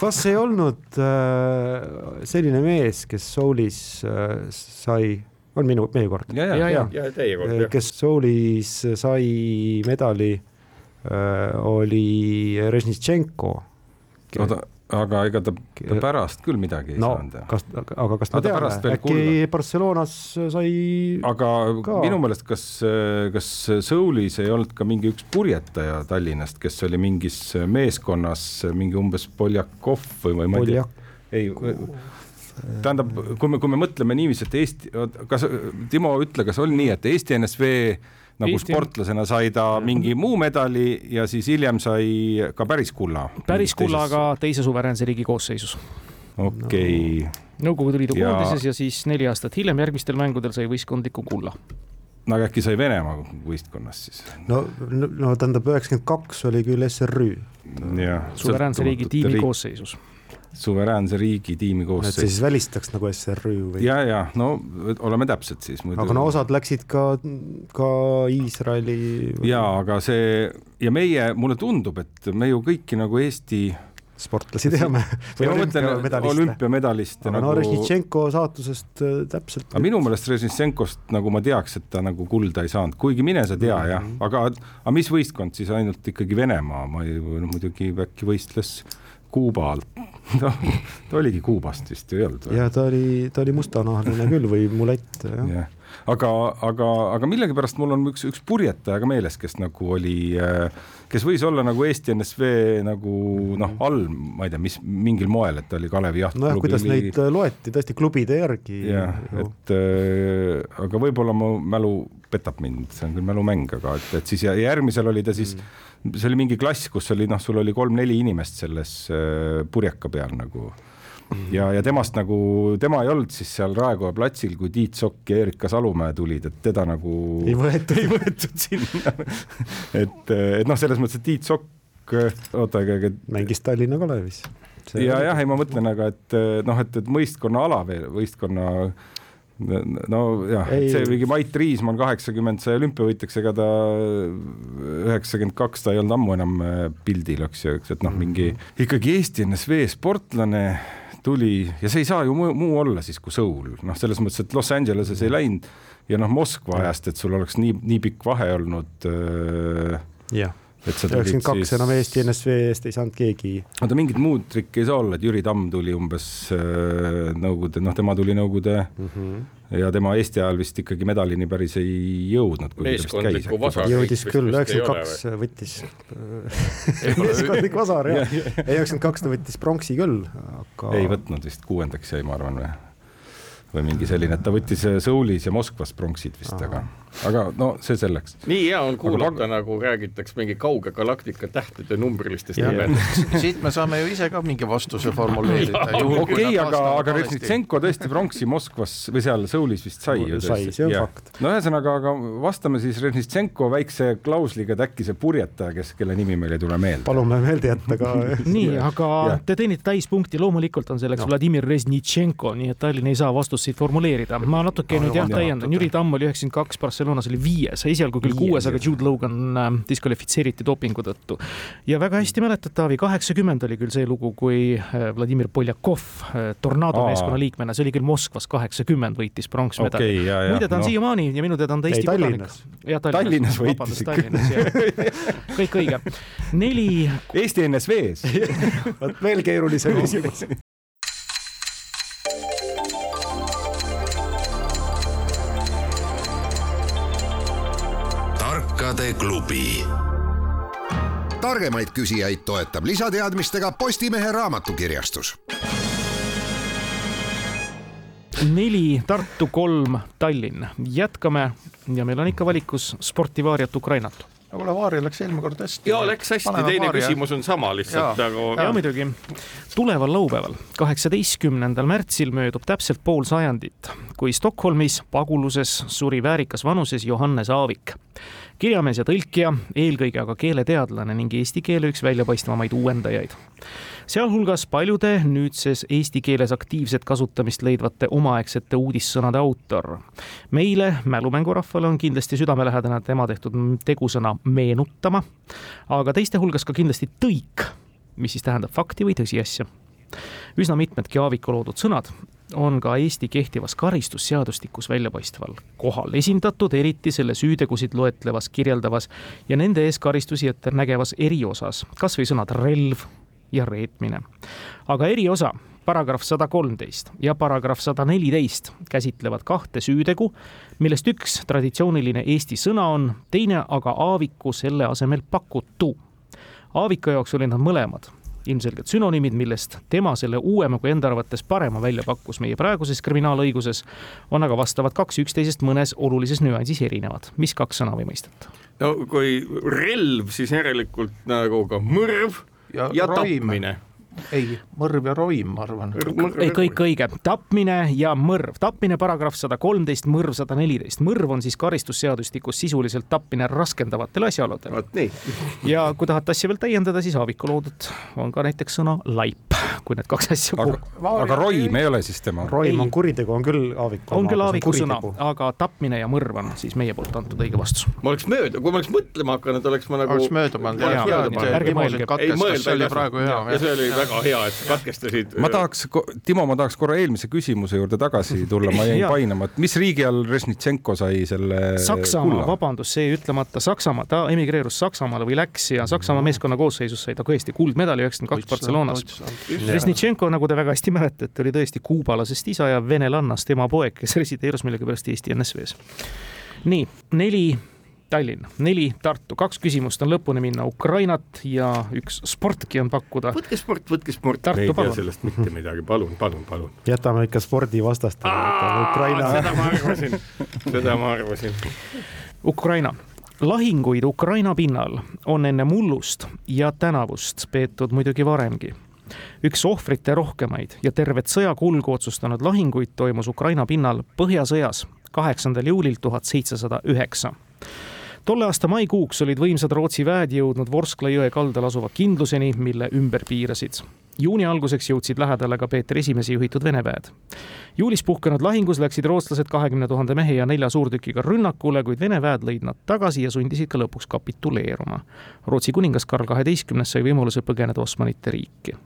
S3: kas ei olnud äh, selline mees, kes Soulis äh, sai, on minu, meie kord?
S4: ja, ja, ja, ja teie kord, jah.
S3: kes Soulis sai medali äh,, oli Režnitšenko.
S2: oota, aga ega ta, pärast küll midagi ei
S3: no,
S2: saanud.
S3: kas, aga kas me teame, äkki kulla. Barcelonas sai
S2: aga ka. minu meelest, kas, kas Soulis ei olnud ka mingi üks purjetaja Tallinnast, kes oli mingis meeskonnas mingi umbes Poljakov või, või ma ei tea, ei tähendab, kui me, kui me mõtleme niiviisi, et Eesti, kas Timo, ütle, kas oli nii, et Eesti NSV nagu Eesti... sportlasena sai ta mingi muu medali ja siis hiljem sai ka päris kulla.
S1: päris kulla, aga teise suveräänse riigi koosseisus.
S2: okei okay. no..
S1: Nõukogude Liidu ja... koondises ja siis neli aastat hiljem järgmistel mängudel sai võistkondliku kulla
S2: no aga äkki sai Venemaa võistkonnas siis?
S3: no, no tähendab, üheksakümmend kaks oli küll SRÜ.
S1: suveräänse riigi tiimi riik... koosseisus
S2: suveräänse riigi tiimi koosseis.
S3: et see siis välistaks nagu SRÜ või?
S2: ja, ja no oleme täpsed siis.
S3: aga no osad läksid ka, ka Iisraeli.
S2: ja, aga see ja meie, mulle tundub, et me ju kõiki nagu Eesti
S3: sportlasi teame.
S2: olümpiamedaliste.
S3: aga nagu... no Režnitšenko saatusest äh, täpselt.
S2: aga minu meelest Režnitšenkost nagu ma teaks, et ta nagu kulda ei saanud, kuigi mine sa tea mm -hmm. jah, aga, aga mis võistkond siis ainult ikkagi Venemaa, ma ei, no muidugi äkki võistles Kuubalt no ta oligi Kuubast vist ei olnud
S3: või? ja ta oli, ta oli mustanahaline küll või mulett jah ja.
S2: aga, aga, aga millegipärast mul on üks, üks purjetaja ka meeles, kes nagu oli, kes võis olla nagu Eesti NSV nagu noh, all, ma ei tea, mis mingil moel, et ta oli Kalevi jahtklubi.
S3: nojah, kuidas oli... neid loeti tõesti klubide järgi.
S2: jah, et äh, aga võib-olla mu mälu petab mind, see on küll mälumäng, aga et, et siis järgmisel oli ta siis mm see oli mingi klass, kus oli noh, sul oli kolm-neli inimest selles äh, purjeka peal nagu. Ja, ja temast nagu, tema ei olnud siis seal Raekoja platsil, kui Tiit Sokk ja Erika Salumäe tulid, et teda nagu
S3: ei võetud,
S2: ei võetud sinna. Et, et noh, selles mõttes, et Tiit Sokk, oota, aga
S3: mängis Tallinna Kalevis.
S2: ja jah, ei ma mõtlen, aga et noh, et, et mõistkonna ala veel, võistkonna nojah, see mingi Mait Riismann kaheksakümmend sai olümpiavõitjaks, ega ta üheksakümmend kaks, ta ei olnud ammu enam äh, pildil, eks ju, eks, et noh, mingi ikkagi Eesti NSV sportlane tuli ja see ei saa ju muu, muu olla siis kui Seoul, noh, selles mõttes, et Los Angeleses ei läinud ja noh, Moskva ajast, et sul oleks nii, nii pikk vahe olnud
S3: äh,. jah üheksakümmend kaks enam Eesti NSV eest ei saanud keegi.
S2: oota, mingit muud trikki ei saa olla, et Jüri Tamm tuli umbes äh, Nõukogude, noh, tema tuli Nõukogude mm -hmm. ja tema Eesti ajal vist ikkagi medalini päris ei jõudnud.
S3: jõudis küll, üheksakümmend kaks võttis meeskondlik vasar jah, ei üheksakümmend kaks ta võttis pronksi küll,
S2: aga. ei võtnud vist, kuuendaks jäi, ma arvan või või mingi selline, et ta võttis Soulis ja Moskvas pronksid vist, aga aga no see selleks.
S4: nii hea on kuulata, nagu räägitakse mingi kauge galaktika tähtede numbrilistest nimedest.
S5: siit me saame ju ise ka mingi vastuse formuleerida.
S2: okei, aga, aga Reznitsenko tõesti pronksi Moskvas või seal Soulis vist sai
S3: ju. sai, see on ja. fakt.
S2: no ühesõnaga, aga vastame siis Reznitsenko väikse klausliga, et äkki see purjetaja, kes, kelle nimi meil ei tule meelde.
S3: palume meelde jätta ka
S1: nii, aga ja. te teenite täispunkti, loomulikult on selleks no. Vladimir Reznitsenko, nii et Tallinn ei saa vastuseid formuleerida. ma natuke nüüd jah täiendan, Jüri Tamm oli üheksakümmend kaks Barcelonas oli viies, esialgu küll kuues, aga Jude Logan äh, diskvalifitseeriti dopingu tõttu. ja väga hästi mäletad, Taavi, kaheksakümmend oli küll see lugu, kui äh, Vladimir Poljakov äh, Tornado meeskonna liikmena, see oli küll Moskvas kaheksakümmend, võitis pronksmedali
S2: okay,.
S1: muide, ta on no. siiamaani ja minu teada on ta Eesti kodanik.
S2: jah, Tallinnas. Tallinnas võitis
S1: ikka. kõik õige. neli.
S2: Eesti NSV-s
S3: vot veel keerulisem küsimus
S6: klubi. targemaid küsijaid toetab lisateadmistega Postimehe raamatukirjastus.
S1: neli Tartu, kolm Tallinn, jätkame ja meil on ikka valikus sportivaariat Ukrainat
S5: no kuule, Vaari läks eelmine kord hästi.
S4: ja läks hästi, teine vaari, küsimus on sama lihtsalt nagu.
S1: ja muidugi, tuleval laupäeval, kaheksateistkümnendal märtsil möödub täpselt pool sajandit, kui Stockholmis paguluses suri väärikas vanuses Johannes Aavik kirjamees ja tõlkija, eelkõige aga keeleteadlane ning eesti keele üks väljapaistvamaid uuendajaid. Sealhulgas paljude nüüdses eesti keeles aktiivset kasutamist leidvate omaaegsete uudissõnade autor. meile, mälumängurahvale, on kindlasti südamelähedane tema tehtud tegusõna meenutama, aga teiste hulgas ka kindlasti tõik, mis siis tähendab fakti või tõsiasja üsna mitmedki Aaviku loodud sõnad on ka Eesti kehtivas karistusseadustikus väljapaistval kohal esindatud, eriti selle süütegusid loetlevas, kirjeldavas ja nende eest karistusi ette nägevas eriosas, kas või sõnad relv, ja reetmine. aga eriosa paragrahv sada kolmteist ja paragrahv sada neliteist käsitlevad kahte süütegu, millest üks traditsiooniline eesti sõna on, teine aga aaviku selle asemel pakutu. Aaviku jaoks olid nad mõlemad ilmselgelt sünonüümid, millest tema selle uuema kui enda arvates parema välja pakkus meie praeguses kriminaalõiguses, on aga vastavad kaks üksteisest mõnes olulises nüansis erinevad. mis kaks sõna või mõistet?
S4: no kui relv, siis järelikult nagu ka mõrv ja, ja tapmine
S5: ei, mõrv ja roim, ma arvan.
S1: ei, kõik õige, tapmine ja mõrv, tapmine paragrahv sada kolmteist, mõrv sada neliteist, mõrv on siis karistusseadustikus sisuliselt tapmine raskendavatel asjaoludel.
S4: vot nii.
S1: ja kui tahate asja veel täiendada, siis Aaviku loodud on ka näiteks sõna laip, kui need kaks asja
S2: aga, aga roim ei ole siis tema?
S3: roim on kuritegu, on küll Aaviku.
S1: on küll Aaviku sõna, aga tapmine ja mõrv on siis meie poolt antud õige vastus.
S4: ma oleks mööda, kui ma oleks mõtlema hakanud, oleks ma nagu.
S5: oleks mööda pannud. ärge mõelge. see oli praegu hea.
S4: ja see oli väga hea, et sa katkestasid.
S2: ma tahaks, Timo, ma tahaks korra eelmise küsimuse juurde tagasi tulla, ma jäin painama, et mis riigi all Režnitšenko sai selle
S1: Saksamaa, vabandust, see ütlemata, Saksamaa, ta emigreerus Saksamaale või läks ja Saksamaa meeskonna koosseisus sai ta tõesti kuldmedali üheksakümmend kaks Barcelonas. Režnitšenko, nagu te väga hästi mäletate, oli tõesti kuubalasest isa ja venelannast ema poeg, kes resideerus millegipärast Eesti NSV-s. nii, neli Tallinn, neli Tartu, kaks küsimust on lõpuni minna, Ukrainat ja üks sportki on pakkuda.
S4: võtke sport, võtke sport, me ei tea sellest mitte midagi, palun, palun, palun.
S3: jätame ikka spordivastastele,
S4: Ukraina. seda ma arvasin, seda ma arvasin.
S1: Ukraina lahinguid Ukraina pinnal on enne mullust ja tänavust peetud muidugi varemgi. üks ohvrite rohkemaid ja tervet sõja kulgu otsustanud lahinguid toimus Ukraina pinnal Põhjasõjas kaheksandal juulil tuhat seitsesada üheksa tolle aasta maikuuks olid võimsad Rootsi väed jõudnud Vorskla jõe kaldal asuva kindluseni, mille ümber piirasid. juuni alguseks jõudsid lähedale ka Peeter Esimese juhitud Vene väed. juulis puhkenud lahingus läksid rootslased kahekümne tuhande mehe ja nelja suurtükiga rünnakule, kuid Vene väed lõid nad tagasi ja sundisid ka lõpuks kapituleeruma. Rootsi kuningas Karl kaheteistkümnes sai võimaluse põgeneda Osmanite riiki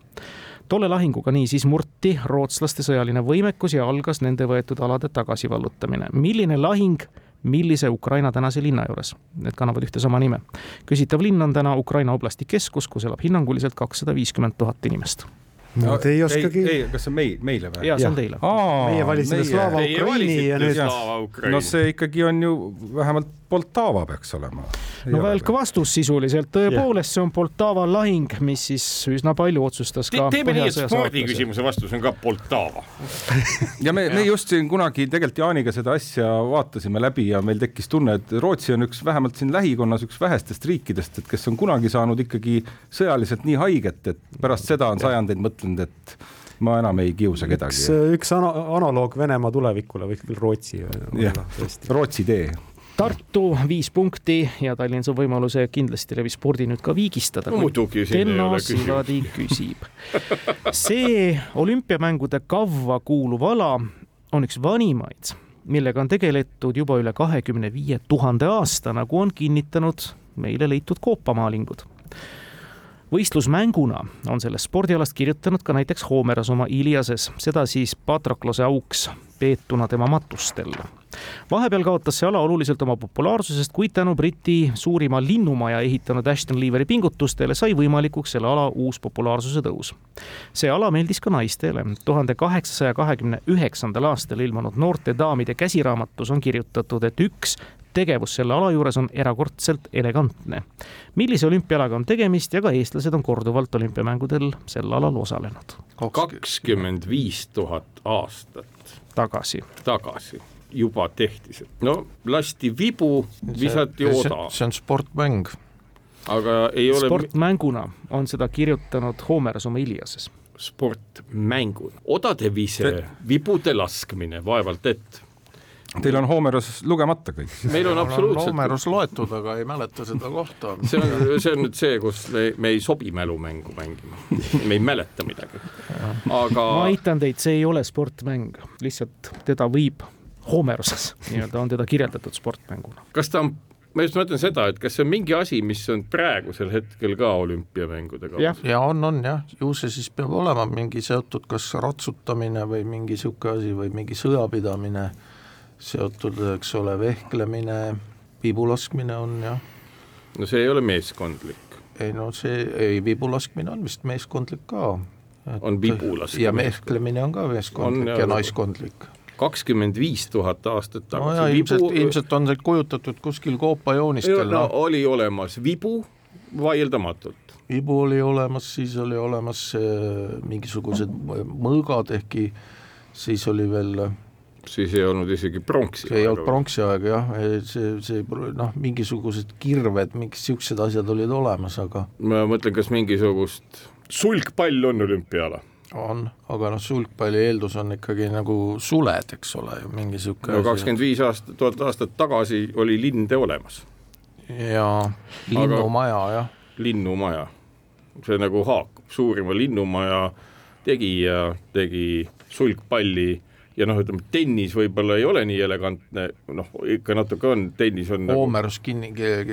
S1: tolle lahinguga niisiis murti rootslaste sõjaline võimekus ja algas nende võetud alade tagasivallutamine. milline lahing millise Ukraina tänase linna juures. Need kannavad ühte sama nime. küsitav linn on täna Ukraina oblasti keskus, kus elab hinnanguliselt kakssada viiskümmend tuhat inimest
S3: no te ei oskagi.
S2: ei, kas see on meil, meile või?
S1: jaa, see on teile.
S3: meie valisime Slava Ukraini ja nüüd.
S2: no see ikkagi on ju vähemalt Poltava peaks olema.
S1: no välk vastus sisuliselt, tõepoolest, see on Poltava lahing, mis siis üsna palju otsustas ka.
S4: teeme nii, et spordiküsimuse vastus on ka Poltava
S2: ja me, me just siin kunagi tegelikult Jaaniga seda asja vaatasime läbi ja meil tekkis tunne, et Rootsi on üks vähemalt siin lähikonnas üks vähestest riikidest, et kes on kunagi saanud ikkagi sõjaliselt nii haiget, et pärast seda on sajandeid mõtlenud, et ma enam ei kiusa kedagi.
S3: üks, üks ana analoog Venemaa tulevikule võiks küll Rootsi
S2: olla. Rootsi tee
S1: Tartu viis punkti ja Tallinn saab võimaluse kindlasti läbi spordi nüüd ka viigistada
S4: no,.
S1: Tenno Siladi küsib. see olümpiamängude kavva kuuluv ala on üks vanimaid, millega on tegeletud juba üle kahekümne viie tuhande aasta, nagu on kinnitanud meile leitud koopamaalingud võistlusmänguna on sellest spordialast kirjutanud ka näiteks Homeras oma Iliases, seda siis Patroklose auks peetuna tema matustel. vahepeal kaotas see ala oluliselt oma populaarsusest, kuid tänu Briti suurima linnumaja ehitanud Ashton Leaveri pingutustele sai võimalikuks selle ala uus populaarsuse tõus. see ala meeldis ka naistele. tuhande kaheksasaja kahekümne üheksandal aastal ilmunud Noorte daamide käsiraamatus on kirjutatud, et üks tegevus selle ala juures on erakordselt elegantne. millise olümpialaga on tegemist ja ka eestlased on korduvalt olümpiamängudel sel alal osalenud.
S4: kakskümmend viis tuhat aastat
S1: tagasi.
S4: tagasi juba tehti see, no lasti vibu, visati oda.
S5: see on sportmäng.
S4: aga ei ole.
S1: sportmänguna on seda kirjutanud Homeras oma Iliases
S4: sportmängud, odade vise, vibude laskmine vaevalt et
S2: Teil on Homeros lugemata kõik.
S4: meil on absoluutselt.
S5: Homeros loetud, aga ei mäleta seda kohta.
S4: see on, see on nüüd see, kus me, me ei sobi mälumängu mängima, me ei mäleta midagi. aga.
S1: ma aitan teid, see ei ole sportmäng, lihtsalt teda võib Homeroses nii-öelda on teda kirjeldatud sportmänguna.
S4: kas ta on ma just mõtlen seda, et kas see on mingi asi, mis on praegusel hetkel ka olümpiamängudega?
S5: ja, ja on, on jah, ju see siis peab olema mingi seotud kas ratsutamine või mingi niisugune asi või mingi sõjapidamine seotud, eks ole, vehklemine, piibu laskmine on jah.
S4: no see ei ole meeskondlik.
S5: ei no see, ei vibu laskmine on vist meeskondlik ka.
S4: on vibu laskmine.
S5: ja mehklemine on ka meeskondlik on, ja naiskondlik
S4: kakskümmend viis tuhat aastat tagasi
S5: no. ilmselt vibu..., ilmselt on see kujutatud kuskil koopajoonistel.
S4: no noh. oli olemas vibu, vaieldamatult.
S5: vibu oli olemas, siis oli olemas äh, mingisugused mõõgad, ehkki siis oli veel
S4: siis ei olnud isegi pronksi
S5: aega. ei olnud pronksi aega jah, see, see noh, mingisugused kirved, mingid siuksed asjad olid olemas, aga.
S4: ma mõtlen, kas mingisugust sulgpall on olümpiaala?
S5: on, aga noh, sulgpalli eeldus on ikkagi nagu suled, eks ole ju, mingi sihuke
S4: no kakskümmend viis aastat, tuhat aastat tagasi oli linde olemas.
S5: jaa, linnumaja jah.
S4: linnumaja, see nagu haakub, suurima linnumaja tegija tegi sulgpalli ja noh, ütleme tennis võib-olla ei ole nii elegantne, noh ikka natuke on, tennis on
S5: Hoomerus nagu... kinni,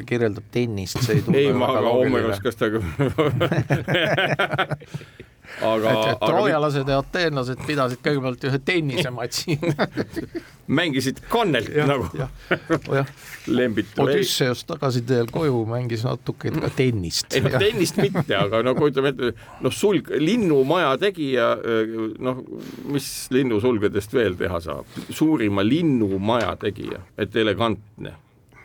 S5: kirjeldab tennist, see ei
S4: tundu ei, ma aga Hoomerus, kas ta
S5: aga troojalased ja ateenlased pidasid kõigepealt ühe tennisematši.
S4: Mängisid kannelt ja, nagu.
S5: lembitu. Odüsseus tagasiteel koju mängis natuke ka tennist.
S4: ei noh, tennist mitte, aga no kujutame ette, noh, sulg, linnumaja tegija, noh, mis linnusulgedest veel teha saab, suurima linnumaja tegija, et elegantne,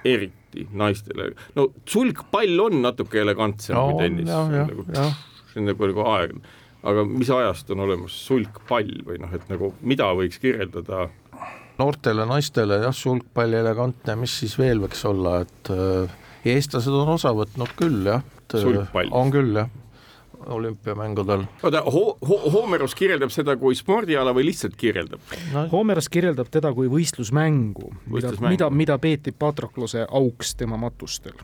S4: eriti naistele, no sulgpall on natuke elegantsem no, kui tennis, nagu, see on nagu, nagu aeglane aga mis ajast on olemas sulgpall või noh, et nagu mida võiks kirjeldada
S5: noortele naistele jah, sulgpall elegantne, mis siis veel võiks olla, et äh, eestlased on osa võtnud küll jah,
S4: äh,
S5: on küll jah olümpiamängudel.
S4: oota ho, ho, Homerus kirjeldab seda kui spordiala või lihtsalt kirjeldab
S1: no.? Homerus kirjeldab teda kui võistlusmängu, mida, mida, mida peeti Patrokluse auks tema matustel.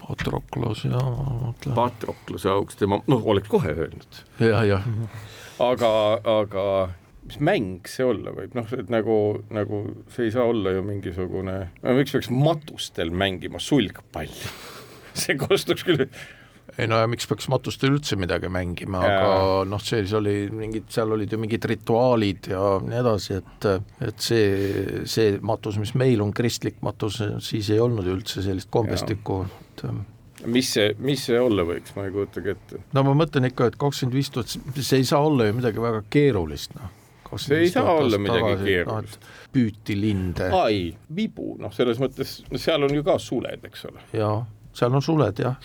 S5: Patroklos, jaa, ma
S4: mõtlen. Patrokluse auks tema, noh, oleks kohe öelnud.
S5: Ja,. jah,
S4: aga, aga mis mäng see olla võib, noh, et nagu, nagu see ei saa olla ju mingisugune, miks peaks matustel mängima sulgpalli? See kostuks küll
S5: ei no ja miks peaks matustel üldse midagi mängima, aga noh, siis oli mingid, seal olid ju mingid rituaalid ja nii edasi, et et see, see matus, mis meil on kristlik matus, siis ei olnud üldse sellist kombestikku, et
S4: mis see, mis see olla võiks, ma ei kujutagi ette.
S5: no ma mõtlen ikka, et kakskümmend viis tuhat, see ei saa olla ju midagi väga keerulist, noh
S4: see ei saa olla midagi tagasi, keerulist no,.
S5: püüti linde.
S4: ai, vibu, noh, selles mõttes, no seal on ju ka suled, eks ole.
S5: jaa, seal on suled, jah.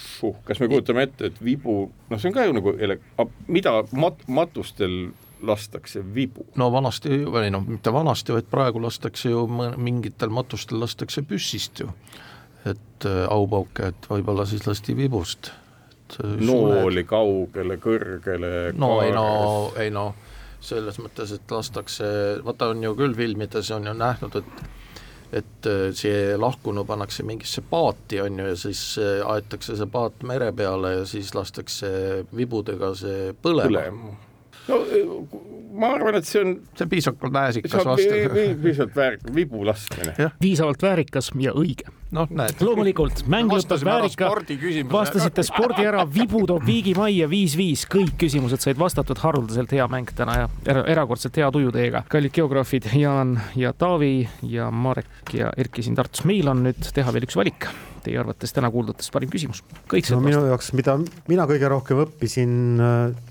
S4: kas me kujutame ette, et vibu, noh, see on ka ju nagu ele-, mida mat-, matustel lastakse vibu?
S5: no vanasti, või noh, mitte vanasti, vaid praegu lastakse ju mingitel matustel lastakse püssist ju. Et äh, aupauke, et võib-olla siis lasti vibust.
S4: nooli kaugele, kõrgele.
S5: no ei no, ei no selles mõttes, et lastakse, vaata on ju küll filmides on ju nähtud, et et äh, see lahkunu pannakse mingisse paati, on ju, ja siis äh, aetakse see paat mere peale ja siis lastakse vibudega see põlema, põlema
S4: no ma arvan, et see on
S5: see on piisavalt väärikas vastus.
S4: piisavalt väärikas, vibu laskmine.
S1: piisavalt väärikas ja õige.
S5: noh, näed.
S1: loomulikult, mäng lõpeb väärika, vastasite spordi ära, vibu toob viigi majja viis-viis, kõik küsimused said vastatud, haruldaselt hea mäng täna ja era erakordselt hea tuju teiega. kallid geograafid Jaan ja Taavi ja Marek ja Erki siin Tartus, meil on nüüd teha veel üks valik teie arvates täna kuuldutest parim küsimus? kõik
S3: no minu jaoks, mida mina kõige rohkem õppisin,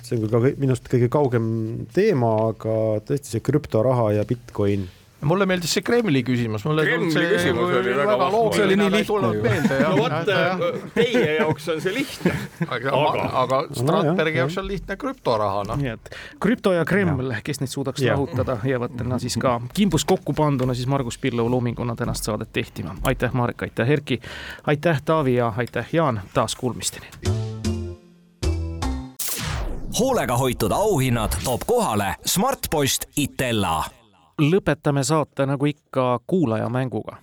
S3: see on küll ka minust kõige kaugem teema, aga tõesti see krüptoraha ja Bitcoin
S5: mulle meeldis see Kremli küsimus, mulle
S4: Kremli see küsimus oli väga, väga loogiline.
S5: see oli nii lihtne
S4: ju. no vot, teie jaoks on see lihtne.
S5: aga, aga, aga Stratbergi no, jaoks on lihtne krüptoraha, noh.
S1: nii et krüpto ja Kreml, kes neid suudaks ja. lahutada, jäävad täna siis ka kimbus kokku panduna siis Margus Pillau loominguna tänast saadet tehtima. aitäh, Marek, aitäh, Erki, aitäh, Taavi ja aitäh, Jaan, taas kuulmisteni
S7: hoolega hoitud auhinnad toob kohale Smartpost Itella
S1: lõpetame saate nagu ikka kuulajamänguga.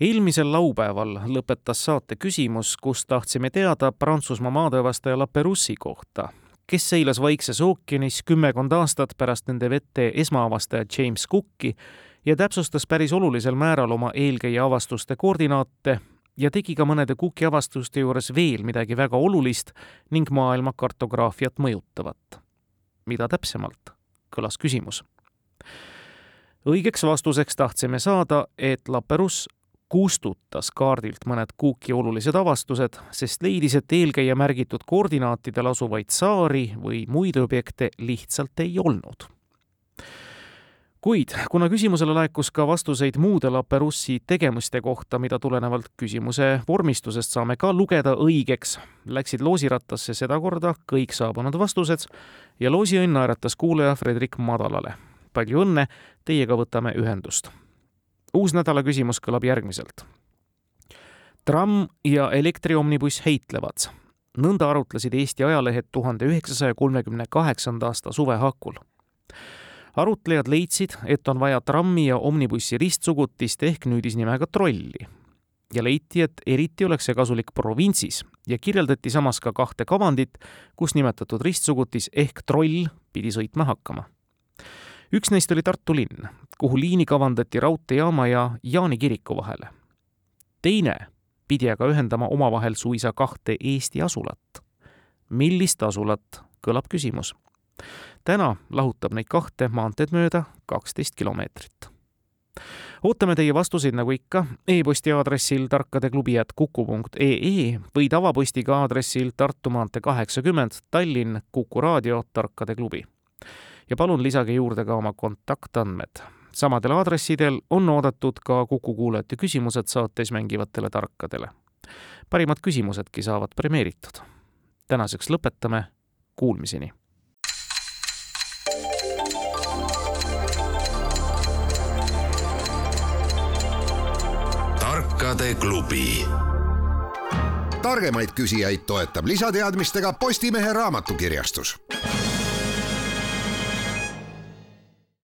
S1: eelmisel laupäeval lõpetas saate küsimus, kus tahtsime teada Prantsusmaa maadevastaja Laperussi kohta, kes seilas Vaikses ookeanis kümmekond aastat pärast nende vete esmaavastaja James Cooki ja täpsustas päris olulisel määral oma eelkäija avastuste koordinaate ja tegi ka mõnede Cooki avastuste juures veel midagi väga olulist ning maailma kartograafiat mõjutavat. mida täpsemalt, kõlas küsimus õigeks vastuseks tahtsime saada, et Laperus kustutas kaardilt mõned Cooki olulised avastused, sest leidis, et eelkäija märgitud koordinaatidel asuvaid saari või muid objekte lihtsalt ei olnud kuid kuna küsimusele laekus ka vastuseid muude Laperussi tegemuste kohta, mida tulenevalt küsimuse vormistusest saame ka lugeda õigeks, läksid loosirattasse sedakorda kõik saabunud vastused ja loosiõnn naeratas kuulaja Fredrik Madalale. Palju õnne, teiega võtame ühendust. uus nädala küsimus kõlab järgmiselt. tramm ja elektriomnibuss heitlevad. nõnda arutlesid Eesti ajalehed tuhande üheksasaja kolmekümne kaheksanda aasta suve hakul arutlejad leidsid, et on vaja trammi ja omnibussi ristsugutist ehk nüüdisnimega trolli. ja leiti, et eriti oleks see kasulik provintsis ja kirjeldati samas ka kahte kavandit, kus nimetatud ristsugutis ehk troll pidi sõitma hakkama. Üks neist oli Tartu linn, kuhu liini kavandati raudteejaama ja Jaani kiriku vahele. teine pidi aga ühendama omavahel suisa kahte Eesti asulat. millist asulat, kõlab küsimus täna lahutab neid kahte maanteed mööda kaksteist kilomeetrit. ootame teie vastuseid nagu ikka e-posti aadressil tarkadeklubi.kuku.ee või tavapostiga aadressil Tartu maantee kaheksakümmend, Tallinn, Kuku raadio, Tarkade klubi. Ja palun lisage juurde ka oma kontaktandmed. samadel aadressidel on oodatud ka Kuku kuulajate küsimused saates mängivatele tarkadele. parimad küsimusedki saavad premeeritud. tänaseks lõpetame, kuulmiseni
S6: tarkade klubi. targemaid küsijaid toetab lisateadmistega Postimehe raamatukirjastus